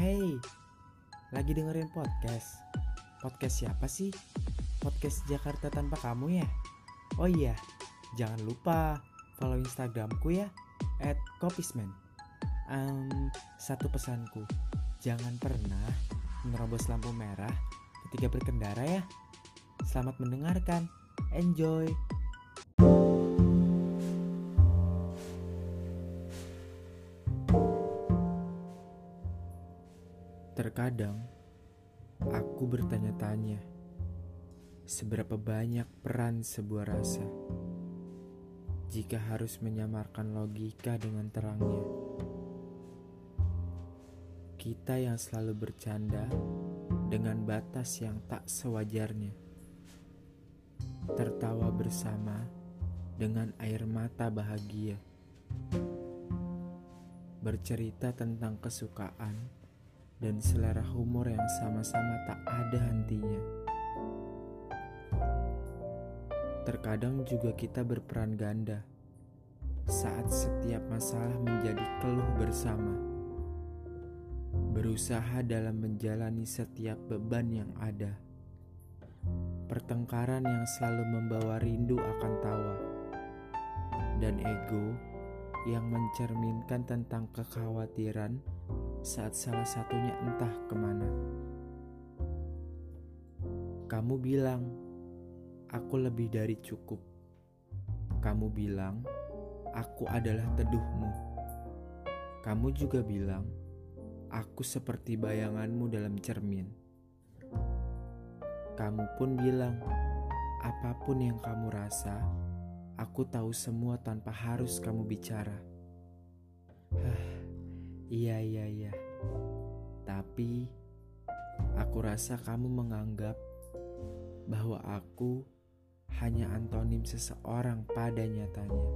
Hey, lagi dengerin podcast. Podcast siapa sih? Podcast Jakarta tanpa kamu ya? Oh iya, jangan lupa follow Instagramku ya, at kopisman. Um, satu pesanku, jangan pernah menerobos lampu merah ketika berkendara ya. Selamat mendengarkan, enjoy! Terkadang aku bertanya-tanya, seberapa banyak peran sebuah rasa jika harus menyamarkan logika dengan terangnya. Kita yang selalu bercanda dengan batas yang tak sewajarnya, tertawa bersama dengan air mata bahagia, bercerita tentang kesukaan dan selera humor yang sama-sama tak ada hentinya. Terkadang juga kita berperan ganda saat setiap masalah menjadi keluh bersama. Berusaha dalam menjalani setiap beban yang ada. Pertengkaran yang selalu membawa rindu akan tawa. Dan ego yang mencerminkan tentang kekhawatiran saat salah satunya entah ke mana. Kamu bilang, aku lebih dari cukup. Kamu bilang, aku adalah teduhmu. Kamu juga bilang, aku seperti bayanganmu dalam cermin. Kamu pun bilang, apa pun yang kamu rasa, aku tahu semua tanpa harus kamu bicara. Iya, iya, iya. Tapi aku rasa kamu menganggap bahwa aku hanya antonim seseorang pada nyatanya.